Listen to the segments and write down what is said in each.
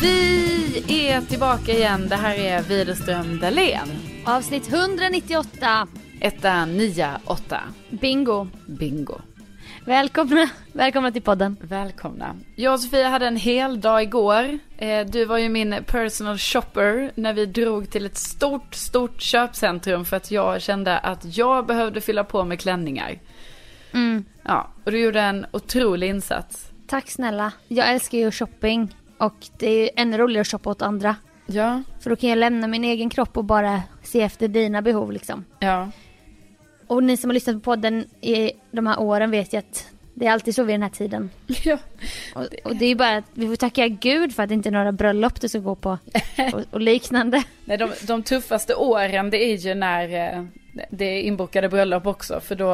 Vi är tillbaka igen. Det här är Widerström Dahlén. Avsnitt 198. Etta, nia, åtta. Bingo. Bingo. Välkomna, välkomna till podden. Välkomna. Jag och Sofia hade en hel dag igår. Eh, Du var ju min personal shopper när vi drog till ett stort, stort köpcentrum för att jag kände att jag behövde fylla på med klänningar. Mm. Ja, och du gjorde en otrolig insats. Tack snälla. Jag älskar ju shopping och det är ännu roligare att shoppa åt andra. Ja, För då kan jag lämna min egen kropp och bara se efter dina behov liksom. ja, Och ni som har lyssnat på podden i de här åren vet ju att det är alltid så vid den här tiden. ja. Och, och det är ju bara att vi får tacka gud för att det inte är några bröllop du ska gå på och, och liknande. Nej, de, de tuffaste åren det är ju när eh, det är inbokade bröllop också för då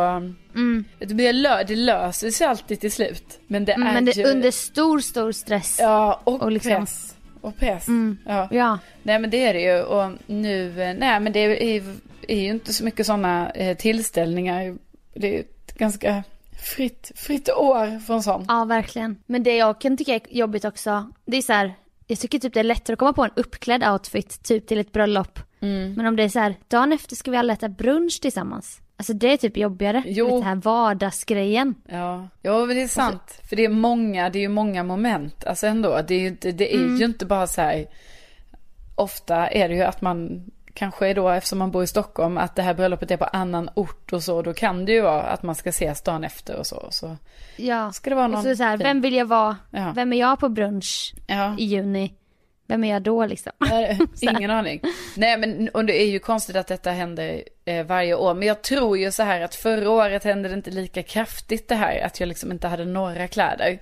Mm. det, blir lö, det löser sig alltid till slut. Men det Mm, är Men det ju... under stor, stor stress. Ja, och, och liksom- press. Och press. Mm. Ja. Ja. Nej men det är det ju och nu, nej men det är, är ju inte så mycket sådana eh, tillställningar. Det är ett ganska fritt, fritt år från sånt. Ja, verkligen. Men det jag kan tycka är jobbigt också, det är så här, jag tycker typ det är lättare att komma på en uppklädd outfit, typ till ett bröllop. Mm. Men om det är så här, dagen efter ska vi alla äta brunch tillsammans. Alltså det är typ jobbigare. Jo. Det här vardagsgrejen. Ja, jo men det är sant. För det är många, det är ju många moment. Alltså ändå, det är ju inte, det är Mm. ju inte bara så här. Ofta är det ju att man kanske då, eftersom man bor i Stockholm, att det här bröllopet är på annan ort och så. Då kan det ju vara att man ska ses dagen efter och så. så. Ja. Ska det vara Och någon så, är det så här, vem vill jag vara? Ja. Vem är jag på brunch Ja. i juni? Vem är jag då liksom? Så. Ingen aning. Nej men och det är ju konstigt att detta händer eh, varje år. Men jag tror ju så här att förra året hände det inte lika kraftigt det här. Att jag liksom inte hade några kläder.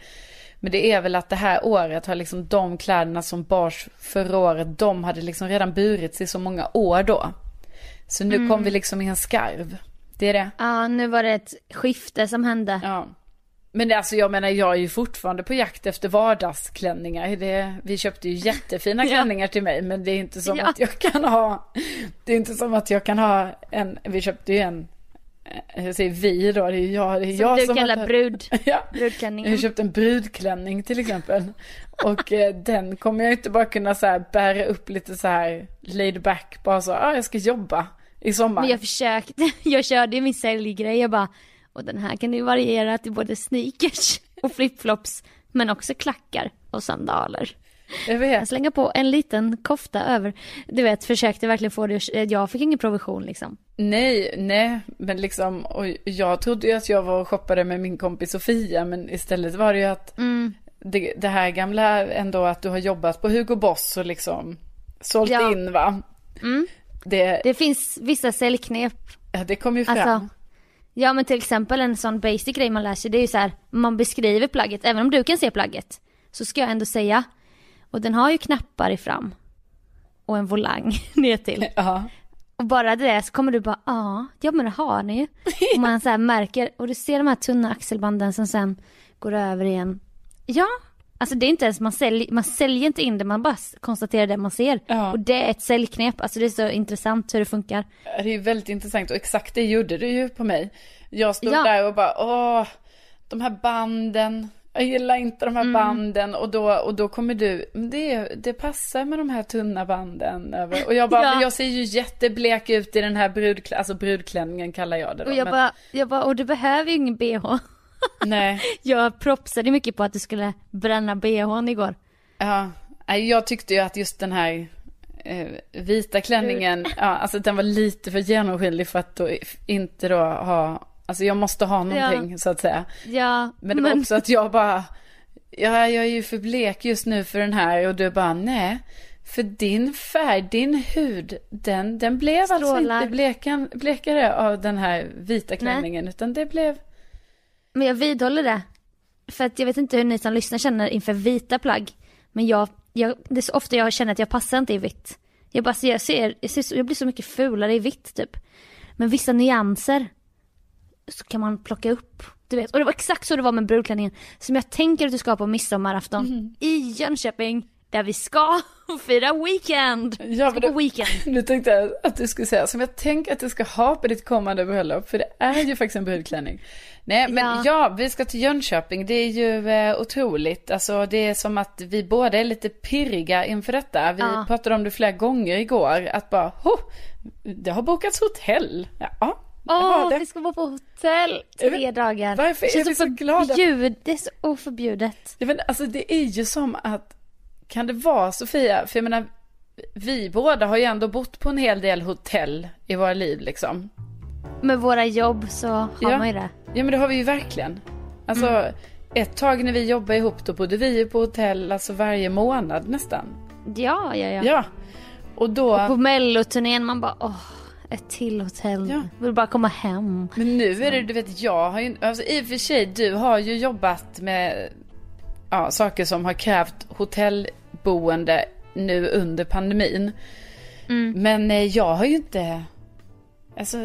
Men det är väl att det här året har liksom de kläderna som bars förra året. De hade liksom redan burits i så många år då. Så nu kom vi liksom i en skarv. Det är det. Ja, nu var det ett skifte som hände. Ja. Men alltså jag menar jag är ju fortfarande på jakt efter vardagsklänningar. Det, vi köpte ju jättefina Ja. klänningar till mig men det är inte som Ja. att jag kan ha. Det är inte som att jag kan ha en, vi köpte ju en, jag säger vi då, det är jag, det är Som jag du som kallar har- brud, Ja. Jag brudklänningen. har köpt en brudklänning till exempel. Och eh, den kommer jag inte bara kunna så här bära upp lite så här laid back. Bara så, ah, jag ska jobba i sommar. Men jag försökte, jag körde ju min säljgrej, jag bara, och den här kan ju variera till både sneakers och flipflops, men också klackar och sandaler. Jag Jag vet. slänger på en liten kofta över, du vet, försökte verkligen få det, jag fick ingen provision liksom. Nej, nej, men liksom, och jag trodde ju att jag var och shoppade med min kompis Sofia, men istället var det ju att Mm. det, det här gamla ändå att du har jobbat på Hugo Boss och liksom sålt Ja. in va? Mm. Det, Det finns vissa säljknep, ja, det kom ju fram. alltså, ja men till exempel en sån basic grej man lär sig, det är ju så här, man beskriver plagget, även om du kan se plagget, så ska jag ändå säga, och den har ju knappar i fram, och en volang ner till. Ja. Och bara det så kommer du bara, ja, ja men det har ni ju. Och man så märker, och du ser de här tunna axelbanden som sen går över igen. Ja, Alltså det är inte ens, man säljer, man säljer inte in det, man bara konstaterar det man ser. Ja. Och det är ett säljknep, alltså det är så intressant hur det funkar. Det är väldigt intressant och exakt det gjorde du ju på mig. Jag stod Ja. där och bara, åh, de här banden, jag gillar inte de här Mm. banden och då, och då kommer du, "Men det, det passar med de här tunna banden över. Och jag bara, Ja. jag ser ju jätteblek ut i den här brudklä, alltså brudklänningen kallar jag det då. Och jag men, bara, jag bara, och du behöver ju ingen bh. Nej, Jag propsade mycket på att du skulle bränna bhn igår. ja, jag tyckte ju att just den här eh, vita klänningen, ja, alltså den var lite för genomskinlig för att då inte då ha, alltså jag måste ha någonting så att säga. Ja, Men det var också att jag bara, ja, jag är ju för blek just nu för den här och du bara, nej. För din färg, din hud, den, den blev alltså Strålar. inte blekan, blekare av den här vita klänningen. Utan det blev, Men jag vidhåller det. För att jag vet inte hur ni som lyssnar känner inför vita plagg. Men jag, jag det är så ofta jag känner att jag passar inte i vitt. Jag bara jag ser, jag, ser, jag blir så mycket fulare i vitt typ. Men vissa nyanser så kan man plocka upp. Du vet. Och det var exakt så det var med brudklänningen. Som jag tänker att du ska på midsommarafton Mhm. i Jönköping. Där vi ska fira weekend. Ja, men det- weekend. nu tänkte jag att du skulle säga, som jag tänker att du ska ha på ditt kommande bröllop. För det är ju faktiskt en brudklänning. Nej, men ja, Ja. vi ska till Jönköping. Det är ju eh, otroligt. Alltså det är som att vi båda är lite pirriga inför detta. Vi Ja. pratade om det flera gånger igår. Att bara, oh, det har bokats hotell. Ja, Åh, det, vi ska vara på hotell tre dagar. Varför är vi så glada? Det är så oförbjudet. Ja, men alltså det är ju som att, kan det vara Sofia, för jag menar, vi båda har ju ändå bott på en hel del hotell i våra liv liksom. Med våra jobb så har Ja. man ju det. Ja men det har vi ju verkligen. Alltså Mm. ett tag när vi jobbade ihop då bodde vi ju på hotell alltså varje månad nästan. Ja, ja, ja. Ja. Och då, På melloturnén man bara åh, ett till hotell. Ja. Vill bara komma hem. men nu är det, du vet jag har ju, alltså i och för sig du har ju jobbat med ja, saker som har krävt hotellboende nu under pandemin. Mm. Men eh, jag har ju inte, alltså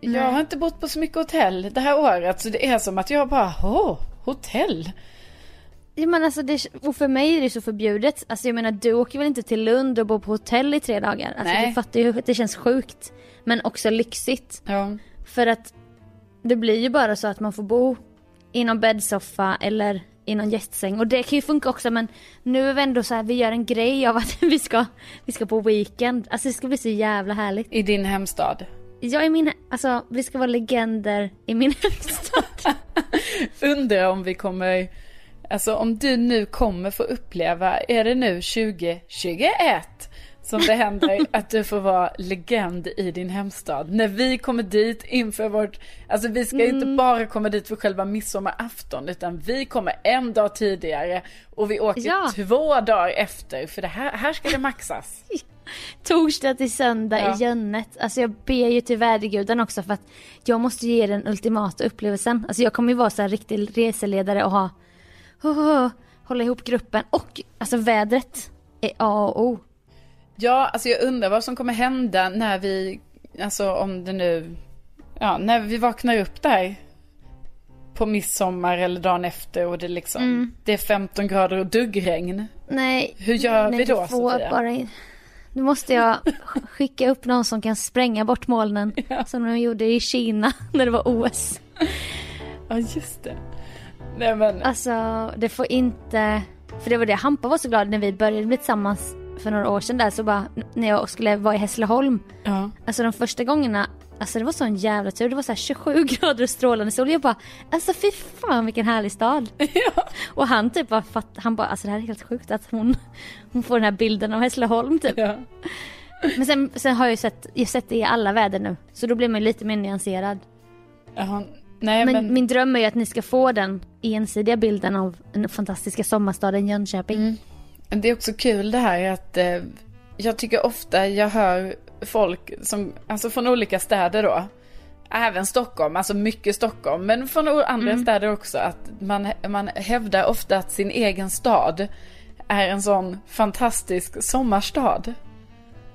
jag Nej. har inte bott på så mycket hotell det här året så det är som att jag bara, åh, hotell. Ja, men alltså det, och för mig är det så förbjudet. Alltså jag menar du åker väl inte till Lund och bor på hotell i tre dagar? Alltså Nej. du fattar ju att det känns sjukt. Men också lyxigt. Ja. För att det blir ju bara så att man får bo i någon bäddsoffa eller i någon gästsäng. Och det kan ju funka också men nu är vi ändå så här, vi gör en grej av att vi ska, vi ska på weekend. Alltså det ska bli så jävla härligt. I din hemstad. Jag är min, alltså vi ska vara legender i min hemstad. Undrar om vi kommer, alltså om du nu kommer få uppleva, är det nu 2021 som det händer att du får vara legend i din hemstad? När vi kommer dit inför vårt, alltså vi ska inte bara komma dit för själva midsommarafton utan vi kommer en dag tidigare och vi åker Ja. två dagar efter för det här, här ska det maxas. Torsdag till söndag Ja. i Jönnet. Alltså jag ber ju till väderguden också för att jag måste ge den ultimata upplevelsen. Alltså jag kommer ju vara så här riktig reseledare och ha, hålla ihop gruppen och alltså vädret är A och O. Ja, alltså jag undrar vad som kommer hända när vi, alltså om det nu, ja, när vi vaknar upp där på midsommar eller dagen efter och det liksom, Mm. det är 15 grader och duggregn. Nej. Hur gör nej, vi då, Sofia? bara. Nu måste jag sk- skicka upp någon som kan spränga bort molnen. Ja. Som de gjorde i Kina när det var OS. Ja, just det. Nej men, Alltså det får inte, för det var det Hampa var så glad när vi började bli tillsammans för några år sedan där så bara när jag skulle vara i Hässleholm. ja. Alltså de första gångerna, alltså det var sån jävla tur. Det var så här 27 grader och strålande sol. Jag bara, alltså fy fan vilken härlig stad. ja. Och han typ bara fatt, han bara, alltså det här är helt sjukt att hon, hon får den här bilden av Hässleholm typ. ja. Men sen, sen har jag ju sett, jag sett det i alla väder nu. Så då blir man ju lite mer nyanserad. Jaha. Nej Men, men, min dröm är ju att ni ska få den ensidiga bilden av den fantastiska sommarstaden Jönköping. Mm. det är också kul det här att eh, jag tycker ofta jag hör folk som, alltså från olika städer då. Även Stockholm, alltså mycket Stockholm, men från andra städer också. Att man, man hävdar ofta att sin egen stad är en sån fantastisk sommarstad.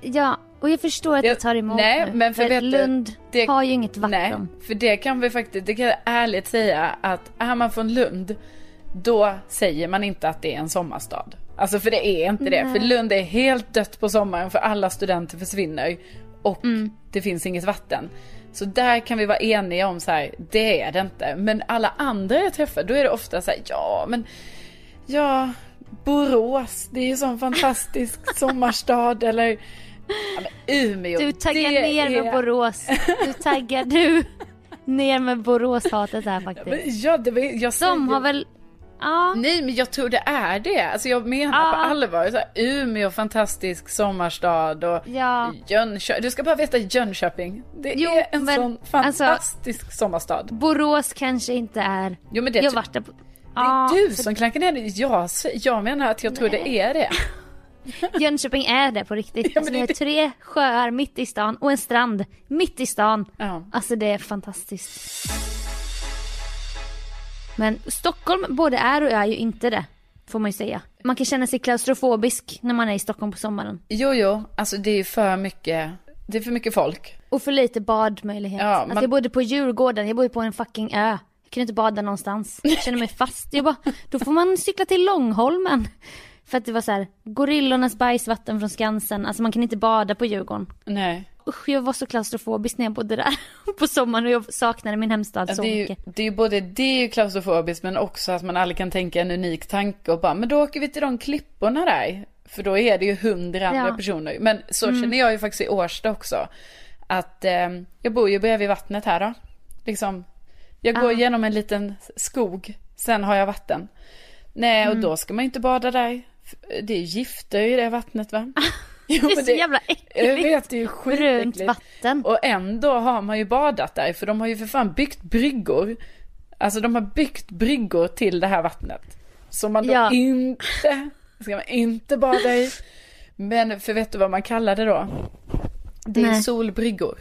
Ja, och jag förstår att Det- tar emot nej, nu. men för du, Lund det- har ju inget vatten. Nej, för det kan vi faktiskt, det kan jag ärligt säga att är man från Lund, då säger man inte att det är en sommarstad. Alltså för det är inte det. För Lund är helt dött på sommaren för alla studenter försvinner. Och det finns inget vatten. Så där kan vi vara eniga om så här, det är det inte. Men alla andra jag träffar, då är det ofta så här, ja men, ja, Borås, det är ju sån fantastisk sommarstad eller ja, men Umeå. Du taggar det ner är... med Borås. Du taggar du ner med Boråshatet här faktiskt. Ja, det var, jag De säger- har väl, ja. Nej men jag tror det är det. Alltså jag menar Ja. på allvar. Så här, Umeå fantastisk sommarstad och Ja. Jönköping. Du ska bara veta Jönköping. Det Jo, är en men, sån alltså- fantastisk sommarstad. Borås kanske inte är. Jo men det, jag det varit där på... är du som klankar ner det. Jag, jag menar att jag tror det är det. Jönköping är det på riktigt. Ja, alltså, det är tre sjöar mitt i stan och en strand mitt i stan. Ja. Alltså det är fantastiskt. Men Stockholm både är och är ju inte det. Får man ju säga. Man kan känna sig klaustrofobisk när man är i Stockholm på sommaren. Jo jo, alltså det är för mycket. Det är för mycket folk. Och för lite badmöjlighet. Ja, alltså man- jag bodde på Djurgården, jag bodde på en fucking ö. Jag kunde inte bada någonstans. Jag kände mig fast. Jag bara, då får man cykla till Långholmen. För att det var så här, gorillornas bajsvatten från Skansen. Alltså man kan inte bada på Djurgården. Nej. Usch, jag var så klaustrofobisk när jag bodde där på sommaren och jag saknade min hemstad så det, är ju, mycket. det är ju både det är ju klaustrofobiskt men också att man aldrig kan tänka en unik tanke och bara men då åker vi till de klipporna där. För då är det ju hundra andra Ja. Mm. personer. Men så känner jag ju faktiskt i Årsta också. Att eh, jag bor ju bredvid vattnet här då. Liksom, jag går Ja. genom en liten skog, sen har jag vatten. Nej Mm. och då ska man inte bada där. Det är gifter i det vattnet va? Jo, Det är så jävla Jag äckligt. vet, det är ju Brunt vatten. Och ändå har man ju badat där, för de har ju för fan byggt bryggor. Alltså de har byggt bryggor till det här vattnet. Som man då Ja. inte, ska man inte bada i. Men för vet du vad man kallar det då? Det är Nej. solbryggor.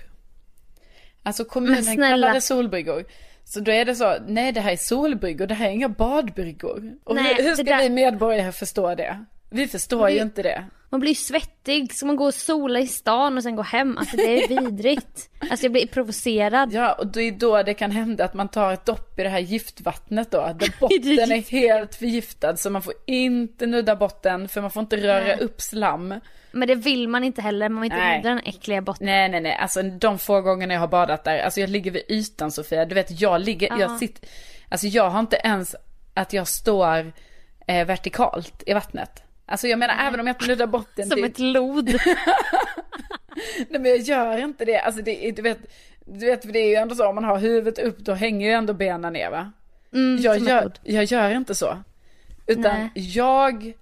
Alltså kommunen kallar det solbryggor. Så då är det så, nej det här är solbryggor, det här är inga badbryggor. Och Nej, hur, hur ska där- vi medborgare förstå det? Vi förstår ju Det- inte det. Man blir svettig, ska man gå och sola i stan och sen gå hem? Alltså det är vidrigt. Alltså jag blir provocerad. Ja, och det är då det kan hända att man tar ett dopp i det här giftvattnet då. Där botten är helt förgiftad så man får inte nudda botten för man får inte röra Nej. upp slam. Men det vill man inte heller, man vill inte Nej. nudda den äckliga botten. Nej, nej, nej. Alltså de få gångerna jag har badat där, alltså jag ligger vid ytan Sofia. Du vet, jag ligger, Ja. jag sitter, alltså jag har inte ens att jag står eh, vertikalt i vattnet. Alltså jag menar även om jag nuddar botten Som till- ett lod. Nej men jag gör inte det. Alltså det är, du vet, du vet det är ju ändå så om man har huvudet upp då hänger ju ändå benen ner va? Mm, jag, gör, jag gör inte så. Utan Nej. jag,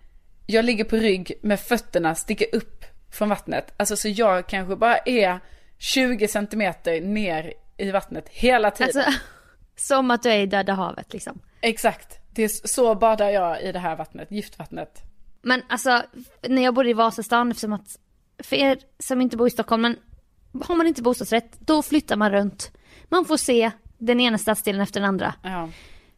jag ligger på rygg med fötterna sticker upp från vattnet. Alltså så jag kanske bara är 20 centimeter ner i vattnet hela tiden. Alltså, som att du är i Döda havet liksom. Exakt. Det är så badar jag i det här vattnet, giftvattnet. Men alltså, när jag bodde i Vasastan, eftersom att, för er som inte bor i Stockholm, men har man inte bostadsrätt, då flyttar man runt. Man får se den ena stadsdelen efter den andra. Ja.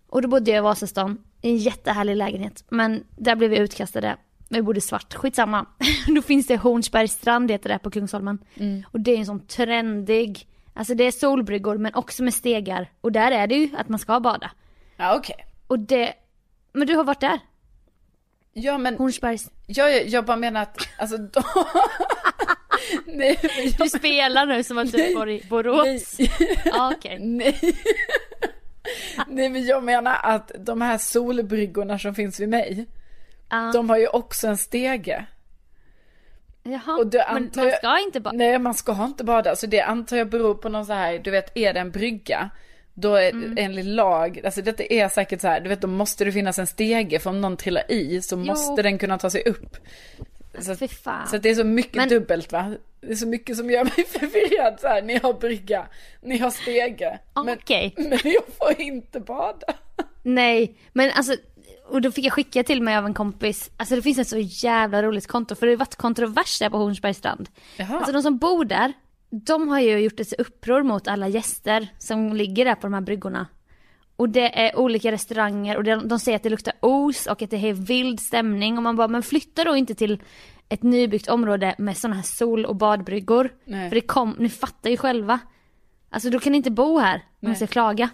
Och då bodde jag i Vasastan, i en jättehärlig lägenhet. Men där blev vi utkastade. Vi bodde svart, skitsamma. då finns det Hornsbergs strand heter det på Kungsholmen. Och det är en sån trendig, alltså det är solbryggor men också med stegar. Och där är det ju att man ska bada. Ja okej. Och det, men du har varit där? Ja men Hornsbergs. jag, jag bara menar att, alltså då... Nej men Du jag... spelar nu som att du bor i Borås. Nej. Ja, okej. Nej. Nej men jag menar att de här solbryggorna som finns vid mig, Ja. de har ju också en stege. Jaha, Och det men antar man jag- ska inte bara... Nej man ska inte bada, så det antar jag beror på någon så här, du vet är det en brygga, då är Mm. enligt lag, alltså detta är säkert så här, du vet då måste det finnas en stege för om någon trillar i så måste den kunna ta sig upp. Så, så det är så mycket Men- dubbelt va? Det är så mycket som gör mig förvirrad så här, ni har brygga, ni har stege, men, Okej. men jag får inte bada. Nej, men alltså, och då fick jag skicka till mig av en kompis, alltså det finns ett så jävla roligt konto, för det har varit kontrovers där på Hornsbergs strand. Jaha. Alltså de som bor där, de har ju gjort ett uppror mot alla gäster som ligger där på de här bryggorna. Och det är olika restauranger och de, de säger att det luktar os och att det är vild stämning och man bara, men flytta då inte till ett nybyggt område med sådana här sol och badbryggor. Nej. För det kom, ni fattar ju själva. Alltså då kan ni inte bo här om man ska klaga.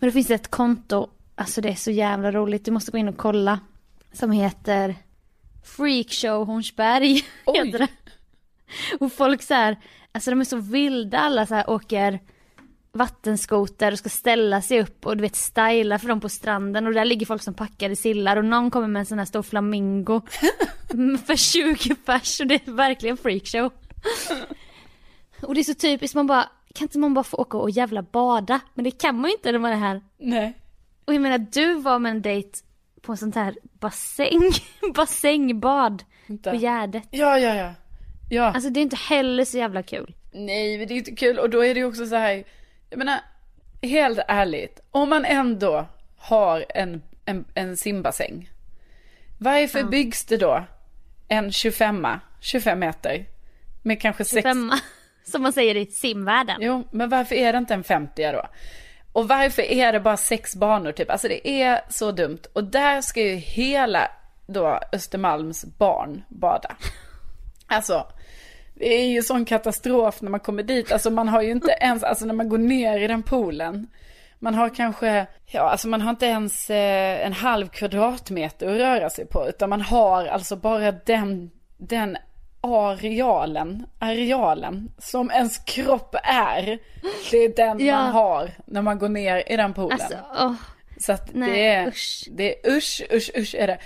Men då finns det ett konto alltså det är så jävla roligt, du måste gå in och kolla. Som heter Freakshow Hornsberg, Oj. heter det. Och folk så här, alltså de är så vilda alla så här åker vattenskoter och ska ställa sig upp och du vet styla för dem på stranden och där ligger folk som packade sillar och någon kommer med en sån här stor flamingo för 20 pers och det är verkligen freakshow. Och det är så typiskt, man bara, kan inte man bara få åka och jävla bada? Men det kan man ju inte när man är här. Nej. Och jag menar du var med en dejt på en sånt här bassäng, basängbad på Gärdet. Ja, ja, ja. Ja. Alltså det är inte heller så jävla kul. Nej, men det är inte kul. Och då är det ju också så här, jag menar, helt ärligt, om man ändå har en, en, en simbassäng, varför byggs det då en 25 25 meter med kanske sex... Femma, som man säger i simvärlden. Jo, men varför är det inte en 50 då? Och varför är det bara sex banor typ? Alltså det är så dumt. Och där ska ju hela då Östermalms barn bada. Alltså, det är ju sån katastrof när man kommer dit. Alltså man har ju inte ens, alltså när man går ner i den poolen. Man har kanske, ja alltså man har inte ens eh, en halv kvadratmeter att röra sig på. Utan man har alltså bara den, den arealen, arealen som ens kropp är. Det är den Ja. man har när man går ner i den poolen. Alltså, åh. Så att Nej, det är, usch. det är usch, usch, usch är det.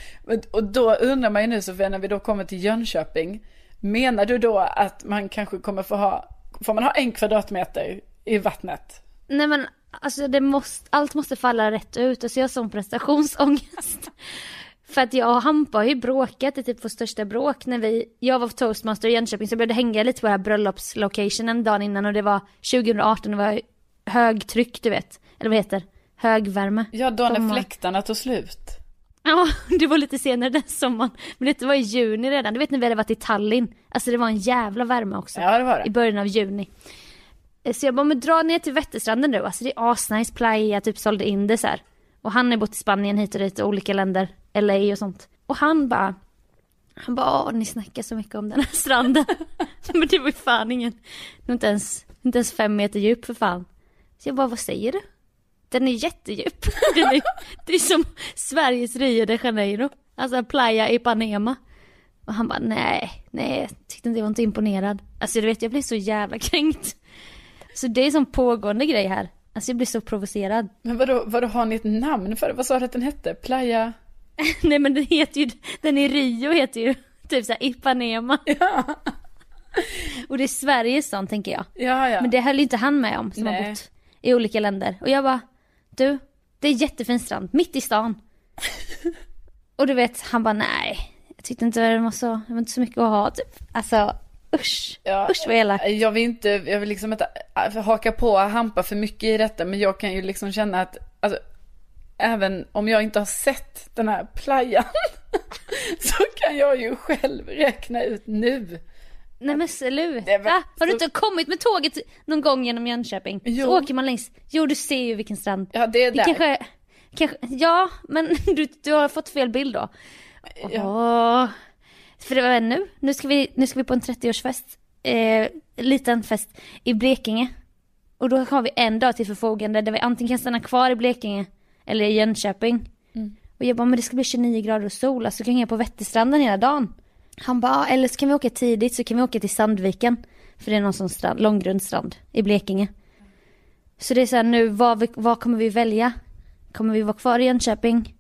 Och då undrar man ju nu Sofia, när vi då kommer till Jönköping. Menar du då att man kanske kommer få ha, får man ha en kvadratmeter i vattnet? Nej men alltså det måste, allt måste falla rätt ut. Alltså jag har sån prestationsångest. För att jag och Hampa har ju bråkat i typ vår största bråk när vi, jag var toastmaster i Jönköping så jag började hänga lite på det här bröllopslocationen dagen innan och det var 2018 det var högtryck du vet. Eller vad heter Högvärme. Ja, då när fläktarna tog slut. Ja, det var lite senare den sommaren. Men det var i juni redan. Du vet när vi hade varit i Tallinn. Alltså det var en jävla värme också. Ja, det var I det. början av juni. Eh, Så jag bara, men dra ner till Vätterstranden nu. Alltså det är asnice playa, typ sålde in det så här. Och han har bott i Spanien hit och dit och olika länder. LA och sånt. Och han bara, han bara, åh ni snackar så mycket om den här stranden. men det var ju fan ingen, inte ens, inte ens fem meter djup för fan. Så jag bara, vad säger du? Den är jättedjup. Den är, det är som Sveriges Rio de Janeiro. Alltså Playa Ipanema. Och han bara nej, nej, tyckte inte jag var inte imponerad. Alltså du vet jag blir så jävla kränkt. Så det är som pågående grej här. Alltså jag blir så provocerad. Men vadå, vadå har ni ett namn för det? Vad sa du att den hette? Playa? nej men den heter ju, den i Rio heter ju typ såhär Ipanema. Ja, Och det är Sveriges sån tänker jag. ja. ja. Men det höll inte han med om som har Nej. bott i olika länder. Och jag bara, du, det är jättefin strand, mitt i stan. och du vet, han bara nej, jag tyckte inte det var så, det var inte så mycket att ha typ. Alltså usch, Ja, usch vad elakt. Jag vill inte, jag vill liksom inte äh, haka på hampa för mycket i detta, men jag kan ju liksom känna att, alltså, även om jag inte har sett den här playan, så kan jag ju själv räkna ut nu. Nej men sluta! Det var- Har du inte kommit med tåget någon gång genom Jönköping? Jo. Så åker man längs, jo du ser ju vilken strand. Ja, det är Det där. kanske, kanske, ja men du, du har fått fel bild då. Ja. Åh. För det var nu, nu ska vi, nu ska vi på en 30-årsfest, eh, liten fest i Blekinge. Och då har vi en dag till förfogande där vi antingen kan stanna kvar i Blekinge eller i Jönköping. Och jag bara, men det ska bli 29 grader och sol, alltså kan jag hänga på Vätterstranden hela dagen. Han bara, "Ja, eller så kan vi åka tidigt så kan vi åka till Sandviken. För det är någon sån strand, långgrund strand i Blekinge. Så det är så här nu, vad, vi, vad kommer vi välja? Kommer vi vara kvar i Jönköping?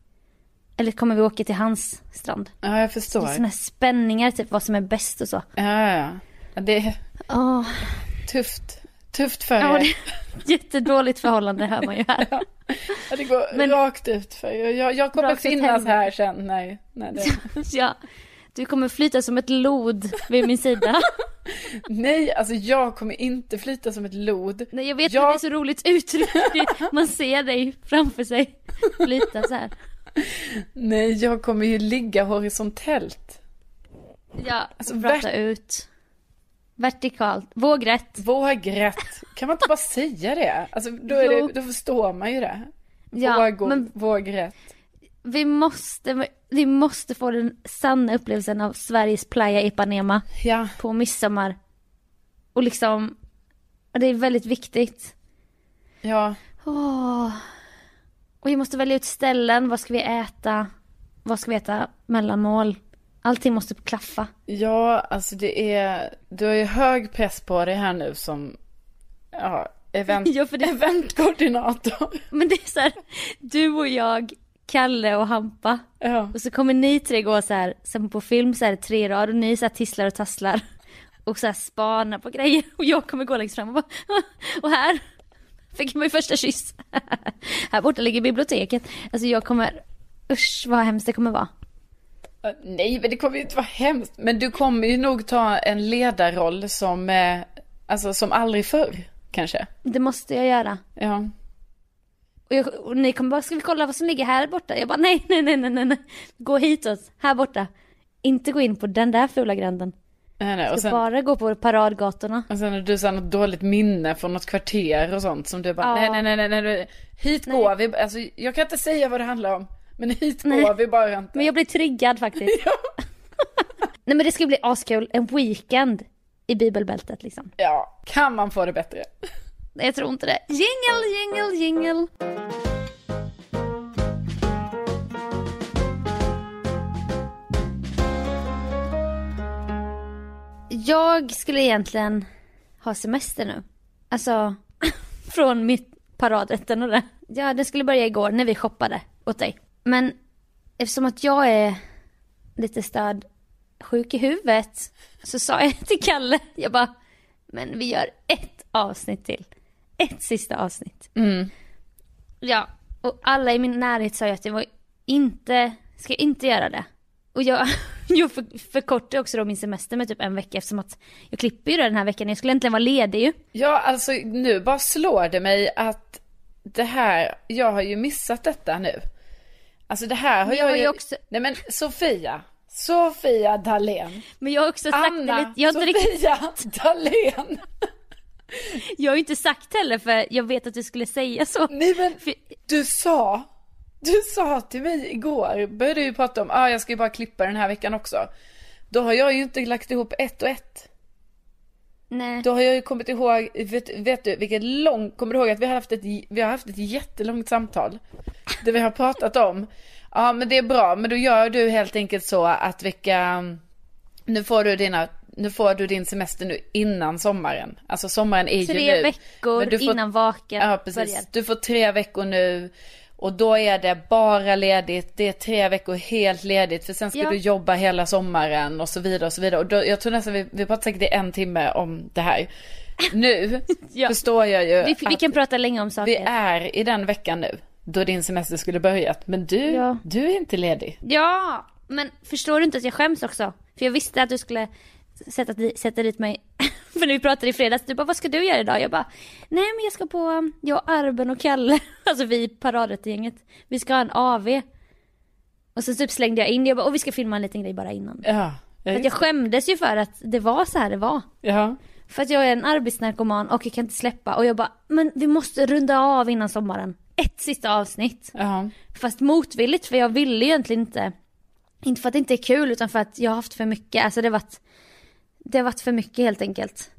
Eller kommer vi åka till hans strand? Ja, jag Det förstår. är såna här spänningar, typ vad som är bäst och så. Ja, ja. Ja, Det är Åh, tufft. Tufft för ja, er. det, jättedåligt förhållande hör man ju här. Ja, det går Men- rakt ut för er. Jag, jag kommer finnas här sen. Nej, nej, det... Ja, du kommer flyta som ett lod vid min sida. nej, alltså jag kommer inte flyta som ett lod. Nej, jag vet Jag- att det är så roligt uttryck. Man ser dig framför sig flyta så här. Nej, jag kommer ju ligga horisontellt. Ja, Alltså, prata vert- ut. Vertikalt, vågrätt. Vågrätt. Kan man inte bara säga det? Alltså då, det, då förstår man ju det. Ja, Våg, men- Vågrätt. Vi måste, vi måste få den sanna upplevelsen av Sveriges Playa Ipanema Ja, på midsommar. Och liksom, det är väldigt viktigt. ja. Åh. Och vi måste välja ut ställen, vad ska vi äta? Vad ska vi äta mellanmål? Allting måste klaffa. Ja, alltså det är, du har ju hög press på dig här nu som, ja, event, Ja, för det- eventkoordinator. Men det är så här, du och jag, Kalle och Hampa. Ja. Och så kommer ni tre gå så här, som på film så här tre rad och ni så här tisslar och tasslar. Och så här spanar på grejer. Och jag kommer gå längst fram och bara, och här fick jag min första kyss. här borta ligger biblioteket. Alltså jag kommer, usch vad hemskt det kommer vara. Nej, men det kommer ju inte vara hemskt. Men du kommer ju nog ta en ledarroll som, eh, alltså som aldrig förr, kanske. Det måste jag göra. Ja. Och, jag, och ni kommer bara, ska vi kolla vad som ligger här borta? Jag bara, nej, nej, nej, nej, nej, nej. Gå hitåt, här borta. Inte gå in på den där fula gränden. Nej, nej. Och ska sen, bara gå på paradgatorna. och sen har du här något dåligt minne från något kvarter och sånt som du bara, nej, nej, nej, nej, nej, nej. hit går vi. Alltså, jag kan inte säga vad det handlar om. Men hit Nej. går vi bara inte. Men jag blir triggad faktiskt. Ja. Nej men det ska bli askul, en weekend i bibelbältet liksom. Ja, kan man få det bättre? Jag tror inte det. Jingle, jingle, jingle. Jag skulle egentligen ha semester nu. Alltså, från mitt paradrätten och det. Ja, den skulle börja igår när vi shoppade åt dig. Men eftersom att jag är lite störd sjuk i huvudet så sa jag till Kalle, jag bara, men vi gör ett avsnitt till. Ett sista avsnitt. Ja, och alla i min närhet sa ju att det var inte, ska inte göra det. Och jag, jag för, förkortade också då min semester med typ en vecka eftersom att jag klipper ju den här veckan. Jag skulle egentligen vara ledig ju. Ja, alltså nu bara slår det mig att det här, jag har ju missat detta nu. Alltså det här har jag jag, har ju... också- Nej men Sofia, Sofia Dalén. Men jag har också sagt det Anna, lite, jag har, inte riktigt, Sofia Dalén. jag har ju inte sagt heller för jag vet att du skulle säga så. Nej men du sa, du sa till mig igår, började ju prata om, ah, jag ska ju bara klippa den här veckan också. Då har jag ju inte lagt ihop ett och ett. nej. Då har jag ju kommit ihåg, vet, vet du vilket långt, kommer du ihåg att vi har haft ett, vi har haft ett jättelångt samtal. Där vi har pratat om, ja men det är bra, men då gör du helt enkelt så att vilka, nu får du dina, nu får du din semester nu innan sommaren. Alltså sommaren är ju nu. Tre veckor får- innan vaken Ja precis, börjar. du får tre veckor nu. Och då är det bara ledigt, det är tre veckor helt ledigt för sen ska Ja. du jobba hela sommaren och så vidare och så vidare. Och då, jag tror nästan vi, vi pratar säkert i en timme om det här. Nu Ja. förstår jag ju Vi, vi kan prata länge om saker. vi är i den veckan nu då din semester skulle börjat. Men du, Ja. du är inte ledig. Ja, men förstår du inte att jag skäms också? För jag visste att du skulle sätta, sätta dit mig. För när vi pratade i fredags, du bara vad ska du göra idag? Jag bara, nej men jag ska på, jag Arben och Kalle, alltså vi paradrättegänget, vi ska ha en AV. Och så typ slängde jag in, jag bara, och vi ska filma en liten grej bara innan. Ja. För att jag skämdes ju för att det var så här det var. ja. För att jag är en arbetsnarkoman och jag kan inte släppa och jag bara, men vi måste runda av innan sommaren. Ett sista avsnitt. Ja. Fast motvilligt för jag ville ju egentligen inte. Inte för att det inte är kul utan för att jag har haft för mycket. Alltså det har varit, det har varit för mycket helt enkelt.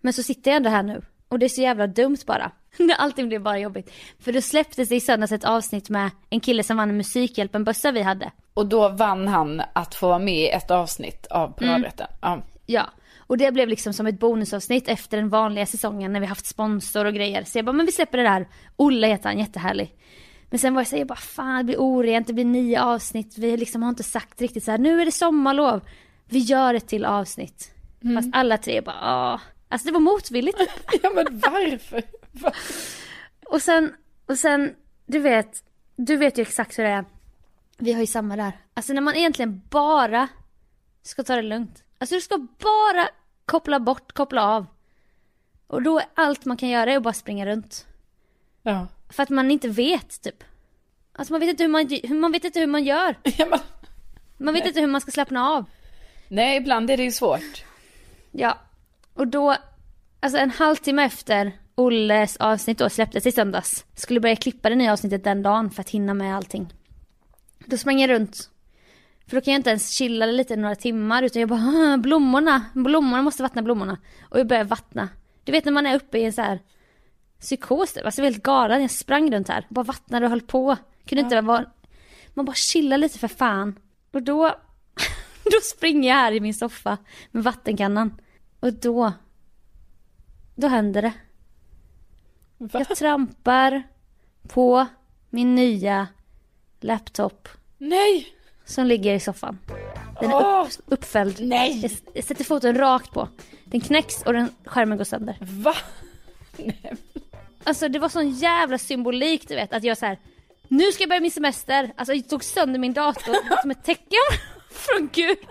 Men så sitter jag ändå här nu. Och det är så jävla dumt bara. Allting blev bara jobbigt. För då släpptes det i söndags ett avsnitt med en kille som vann en Musikhjälpen-bössa vi hade. Och då vann han att få vara med i ett avsnitt av paradrätten. Ja. Ja. Och det blev liksom som ett bonusavsnitt efter den vanliga säsongen när vi haft sponsor och grejer. Så jag bara, men vi släpper det där. Olle heter han, jättehärlig. Men sen var jag så här, jag bara, fan det blir orent, det blir nio avsnitt. Vi liksom har inte sagt riktigt så här, nu är det sommarlov. Vi gör ett till avsnitt. Fast alla tre bara, ah. Alltså det var motvilligt. ja men varför? Va- och sen, och sen, du vet, du vet ju exakt hur det är. Vi har ju samma där. Alltså när man egentligen bara ska ta det lugnt. Alltså du ska bara koppla bort, koppla av. Och då är allt man kan göra är att bara springa runt. Ja. För att man inte vet typ. Alltså man vet inte hur man, man, vet inte hur man gör. ja men, Man vet inte hur man ska slappna av. nej, ibland är det ju svårt. Ja. Och då, alltså en halvtimme efter Olles avsnitt då släpptes i söndags. Skulle börja klippa det nya avsnittet den dagen för att hinna med allting. Då sprang jag runt. För då kan jag inte ens chilla lite några timmar utan jag bara "Ah, blommorna, blommorna måste vattna blommorna. Och jag börjar vattna. Du vet när man är uppe i en så här psykos. Alltså jag var helt galen. Jag sprang runt här. Bara vattnade och höll på. Kunde inte vara... Man bara chilla lite för fan. Och då... då springer jag här i min soffa med vattenkannan. Och då... Då händer det. Va? Jag trampar på min nya laptop Nej! som ligger i soffan. Den är upp, uppfälld. Nej! Jag, jag sätter foten rakt på. Den knäcks och den, skärmen går sönder. Va? Nej. Alltså det var sån jävla symbolik du vet att jag så här. Nu ska jag börja min semester. Alltså jag tog sönder min dator som ett tecken från gud.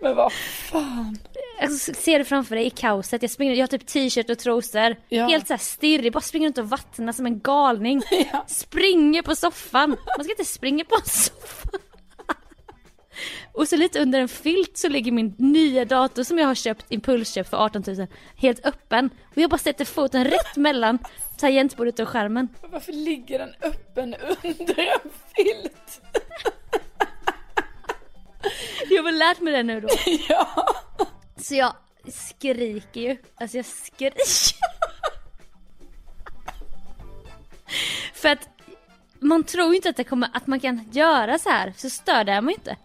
Men vad fan. Alltså, ser du framför dig i kaoset, jag springer, jag har typ t-shirt och trosor. Ja. Helt såhär stirrig, bara springer runt och vattnar som en galning. Ja. Springer på soffan. Man ska inte springa på en soffa. Och så lite under en filt så ligger min nya dator som jag har köpt, impulsköpt för 18 000, helt öppen. Och jag bara sätter foten rätt mellan tangentbordet och skärmen. Varför ligger den öppen under en filt? Jag har väl lärt mig det nu då. Ja. Så jag skriker ju. Alltså jag skriker. För att man tror ju inte att, det kommer, att man kan göra så här, så störd är man ju inte.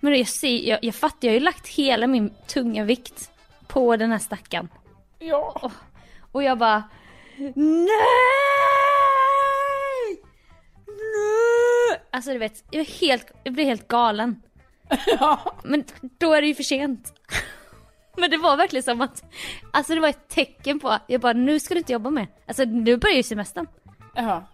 Men jag, ser, jag, jag fattar, jag har ju lagt hela min tunga vikt på den här stackaren. Ja. Och jag bara Nej! Nej! Alltså du vet, jag, är helt, jag blir helt galen. Ja. Men då är det ju för sent. Men det var verkligen som att, alltså det var ett tecken på, jag bara nu ska du inte jobba mer. Alltså nu börjar ju semestern. Ja.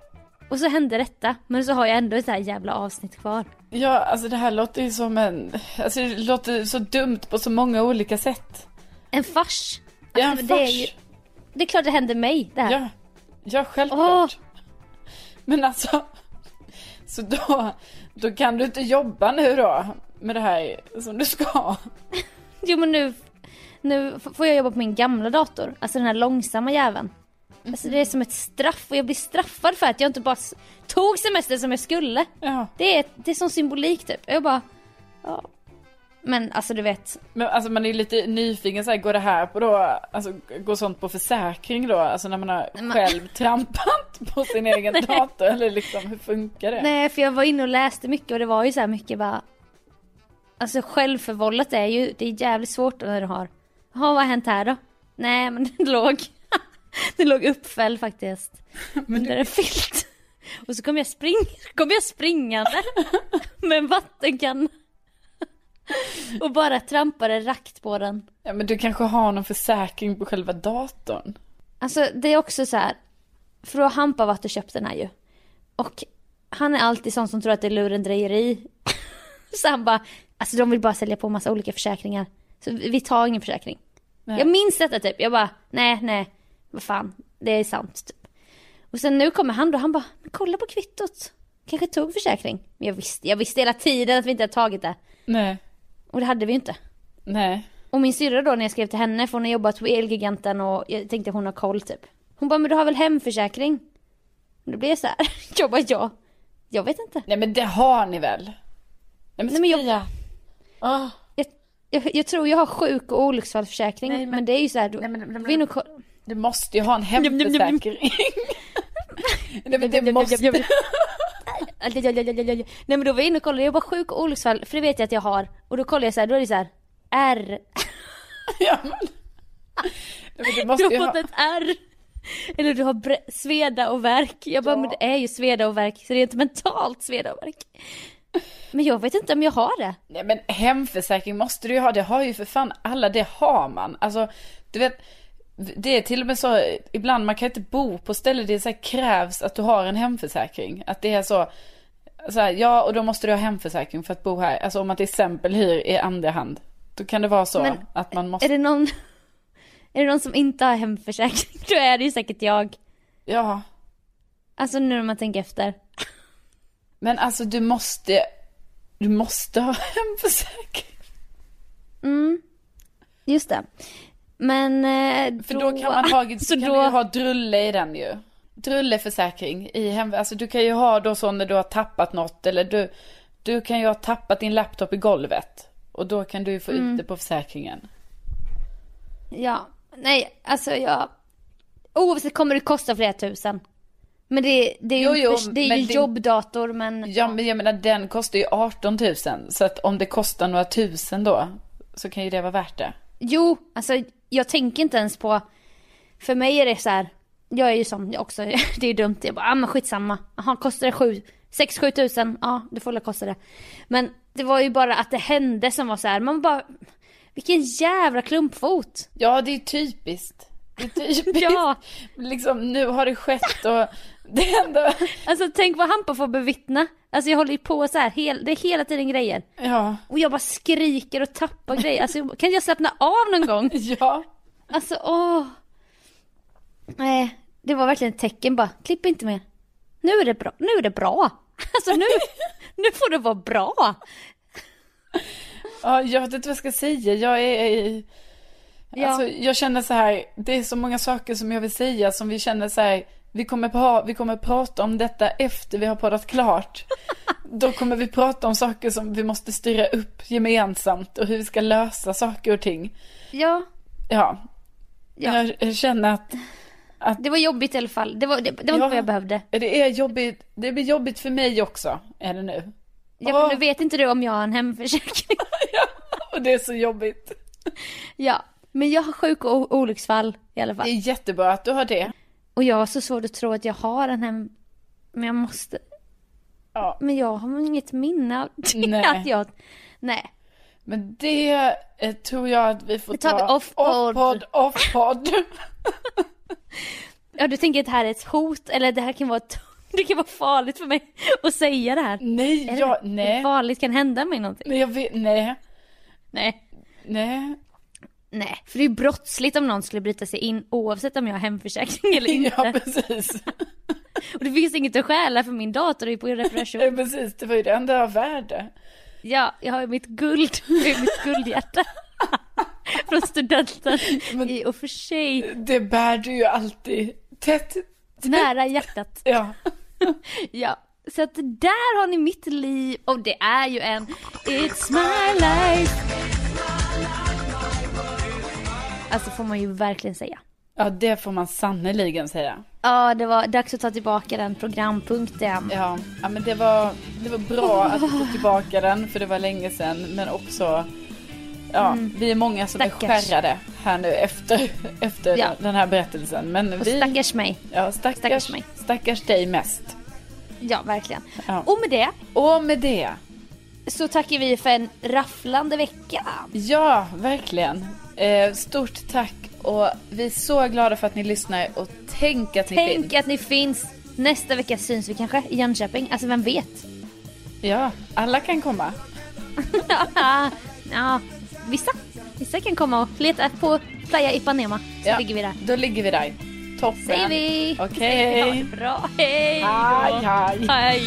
Och så hände detta, men så har jag ändå ett så här jävla avsnitt kvar. Ja, alltså det här låter ju som en... Alltså det låter så dumt på så många olika sätt. En fars. Ja, Alltså, en det, är fars. ju, det är klart det händer mig det här. Ja, ja självklart. Åh. Men alltså, så då, då kan du inte jobba nu då med det här som du ska. Jo men nu, nu får jag jobba på min gamla dator, alltså den här långsamma jäveln. Alltså det är som ett straff och jag blir straffad för att jag inte bara tog semester som jag skulle. Ja, Det är, det är som symbolik typ. Jag bara, ja. Men alltså du vet, men alltså man är lite nyfiken så här, går det här på då, alltså går sånt på försäkring då? Alltså när man har men- själv trampat på sin egen dator eller liksom hur funkar det? nej för jag var inne och läste mycket och det var ju så här mycket bara Alltså självförvållat är ju, det är jävligt svårt när du har Jaha vad har hänt här då? Nej men det låg Det låg uppfälld faktiskt Under en filt Och så kom jag spring, kom jag springande Med en vattenkanna Och bara trampade rakt på den Ja men du kanske har någon försäkring på själva datorn? Alltså det är också så här. För har Hampa varit och köpt den här ju. Och han är alltid sån som tror att det är lurendrejeri. så han bara, alltså de vill bara sälja på massa olika försäkringar. Så vi tar ingen försäkring. Nej. Jag minns detta typ. Jag bara, nej, nej, vad fan, det är sant typ. Och sen nu kommer han då, han bara, men kolla på kvittot. Kanske tog försäkring. Men jag visste, jag visste hela tiden att vi inte hade tagit det. Nej, Och det hade vi ju inte. nej. Och min syrra då när jag skrev till henne, för hon har jobbat på Elgiganten och jag tänkte att hon har koll typ. Hon bara, men du har väl hemförsäkring? Och då blev jag så här, jag bara, ja. Jag vet inte. Nej men det har ni väl? Nej men, Nej, men jag-. Ah. Jag, jag, jag tror jag har sjuk och olycksfallsförsäkring, Nej, men, men- det är ju så här, du, Nej, men- men- ko- Du måste ju ha en hemförsäkring. Nej men det måste... Nej men då var jag inne och kollade, jag bara sjuk och olycksfall, för det vet jag att jag har. Och då kollar jag så här, då är det så här, R. Ja, men... Nej, men du har fått ha... ett R. Eller du har bre- sveda och värk. Jag bara, Ja. men det är ju sveda och värk, så det är inte mentalt sveda och värk. Men jag vet inte om jag har det. Nej men hemförsäkring måste du ju ha, det har ju för fan alla, det har man. Alltså, du vet, det är till och med så, ibland man kan inte bo på ställen det är så krävs att du har en hemförsäkring. Att det är så, så här, ja och då måste du ha hemförsäkring för att bo här. Alltså om man till exempel hyr i andra hand. Då kan det vara så Men att man måste, Är det någon, är det någon som inte har hemförsäkring? Då är det ju säkert jag. ja. Alltså nu när man tänker efter. Men alltså du måste, du måste ha hemförsäkring. Mm, just det. Men eh, För då kan man ha, så kan då, du ha drulle i den ju. Drulleförsäkring i hem, alltså du kan ju ha då så när du har tappat något eller du, du kan ju ha tappat din laptop i golvet. Och då kan du ju få Mm. ut det på försäkringen. Ja, nej alltså jag, Oavsett kommer det kosta flera tusen. Men det, det är ju, Jo, jo, det är ju jobbdator men... Ja men jag menar den kostar ju 18 000. Så att om det kostar några tusen då. Så kan ju det vara värt det. Jo, alltså jag tänker inte ens på... För mig är det så här. Jag är ju jag också, det är ju dumt. Jag bara, ah, men skitsamma. Jaha, kostar det sju, sex, sju tusen? Ja, det får väl kosta det. Men det var ju bara att det hände som var så här. man bara... Vilken jävla klumpfot! Ja det är typiskt. Det är typiskt. Ja. Liksom nu har det skett och det enda... Alltså tänk vad Hampa får bevittna. Alltså jag håller ju på så här, hel, det är hela tiden grejer. Ja. Och jag bara skriker och tappar grejer. Alltså kan jag slappna av någon gång? Ja. Alltså åh. Nej, det var verkligen ett tecken bara, klipp inte mer. Nu är det bra, nu är det bra. Alltså nu, nu får det vara bra. Ja, jag vet inte vad jag ska säga. Jag är... Ja. Alltså, jag känner så här, det är så många saker som jag vill säga som vi känner så här, vi kommer, pa, vi kommer prata om detta efter vi har poddat klart. Då kommer vi prata om saker som vi måste styra upp gemensamt och hur vi ska lösa saker och ting. Ja, Ja, Ja. Jag, känner att det var jobbigt i alla fall. Det var, det, det var Ja. inte vad jag behövde. det är jobbigt, det blir jobbigt för mig också, är det nu. Ja, nu vet inte du om jag har en hemförsäkring. Och det är så jobbigt. ja, men jag har sjuk och olycksfall i alla fall. Det är jättebra att du har det. Och jag har så svårt att tro att jag har en hem... Men jag måste... Ja. Men jag har inget minne av det. Nej. Att jag... Nej. Men det eh, tror jag att vi får Det tar ta off-podd. off-podd. Ja, du tänker att det här är ett hot eller det här kan vara ett... Det kan vara farligt för mig att säga det här. nej, Är det jag, det? nej. Farligt kan hända mig någonting. Nej, jag vet, nej, Nej. nej. Nej, för det är ju brottsligt om någon skulle bryta sig in oavsett om jag har hemförsäkring eller inte. Ja, precis. Och det finns inget att stjäla för min dator är på Ja, reparation. precis. Det var ju det enda av värde. Ja, jag har ju mitt guld, mitt guldhjärta. Från studenten i och för sig Det bär du ju alltid tätt. nära hjärtat. Ja. Ja, så att där har ni mitt liv och det är ju en It's my life. Alltså får man ju verkligen säga. ja, det får man sannerligen säga. Ja, det var dags att ta tillbaka den programpunkten. Ja, ja men det var, det var bra att få tillbaka den, för det var länge sedan. Men också, ja, vi är många som är Mm. Stackars. skärrade här nu efter, efter Ja. den här berättelsen. Men Och vi, stackars mig. ja, stackars, stackars stackars, mig. dig mest. Ja, verkligen. Ja. Och med det Och med det, så tackar vi för en rafflande vecka. ja, verkligen. Eh, stort tack och vi är så glada för att ni lyssnar och tänk att ni Tänk finns. att ni finns. Nästa vecka syns vi kanske i Jönköping. Alltså vem vet? Ja, alla kan komma. ja, vissa. Vissa kan komma och leta på Playa Ipanema. Så Ja, ligger vi där. Då ligger vi där. Toppen. Säger vi. Okej. Ha det bra. Hej. Hej, då. hej.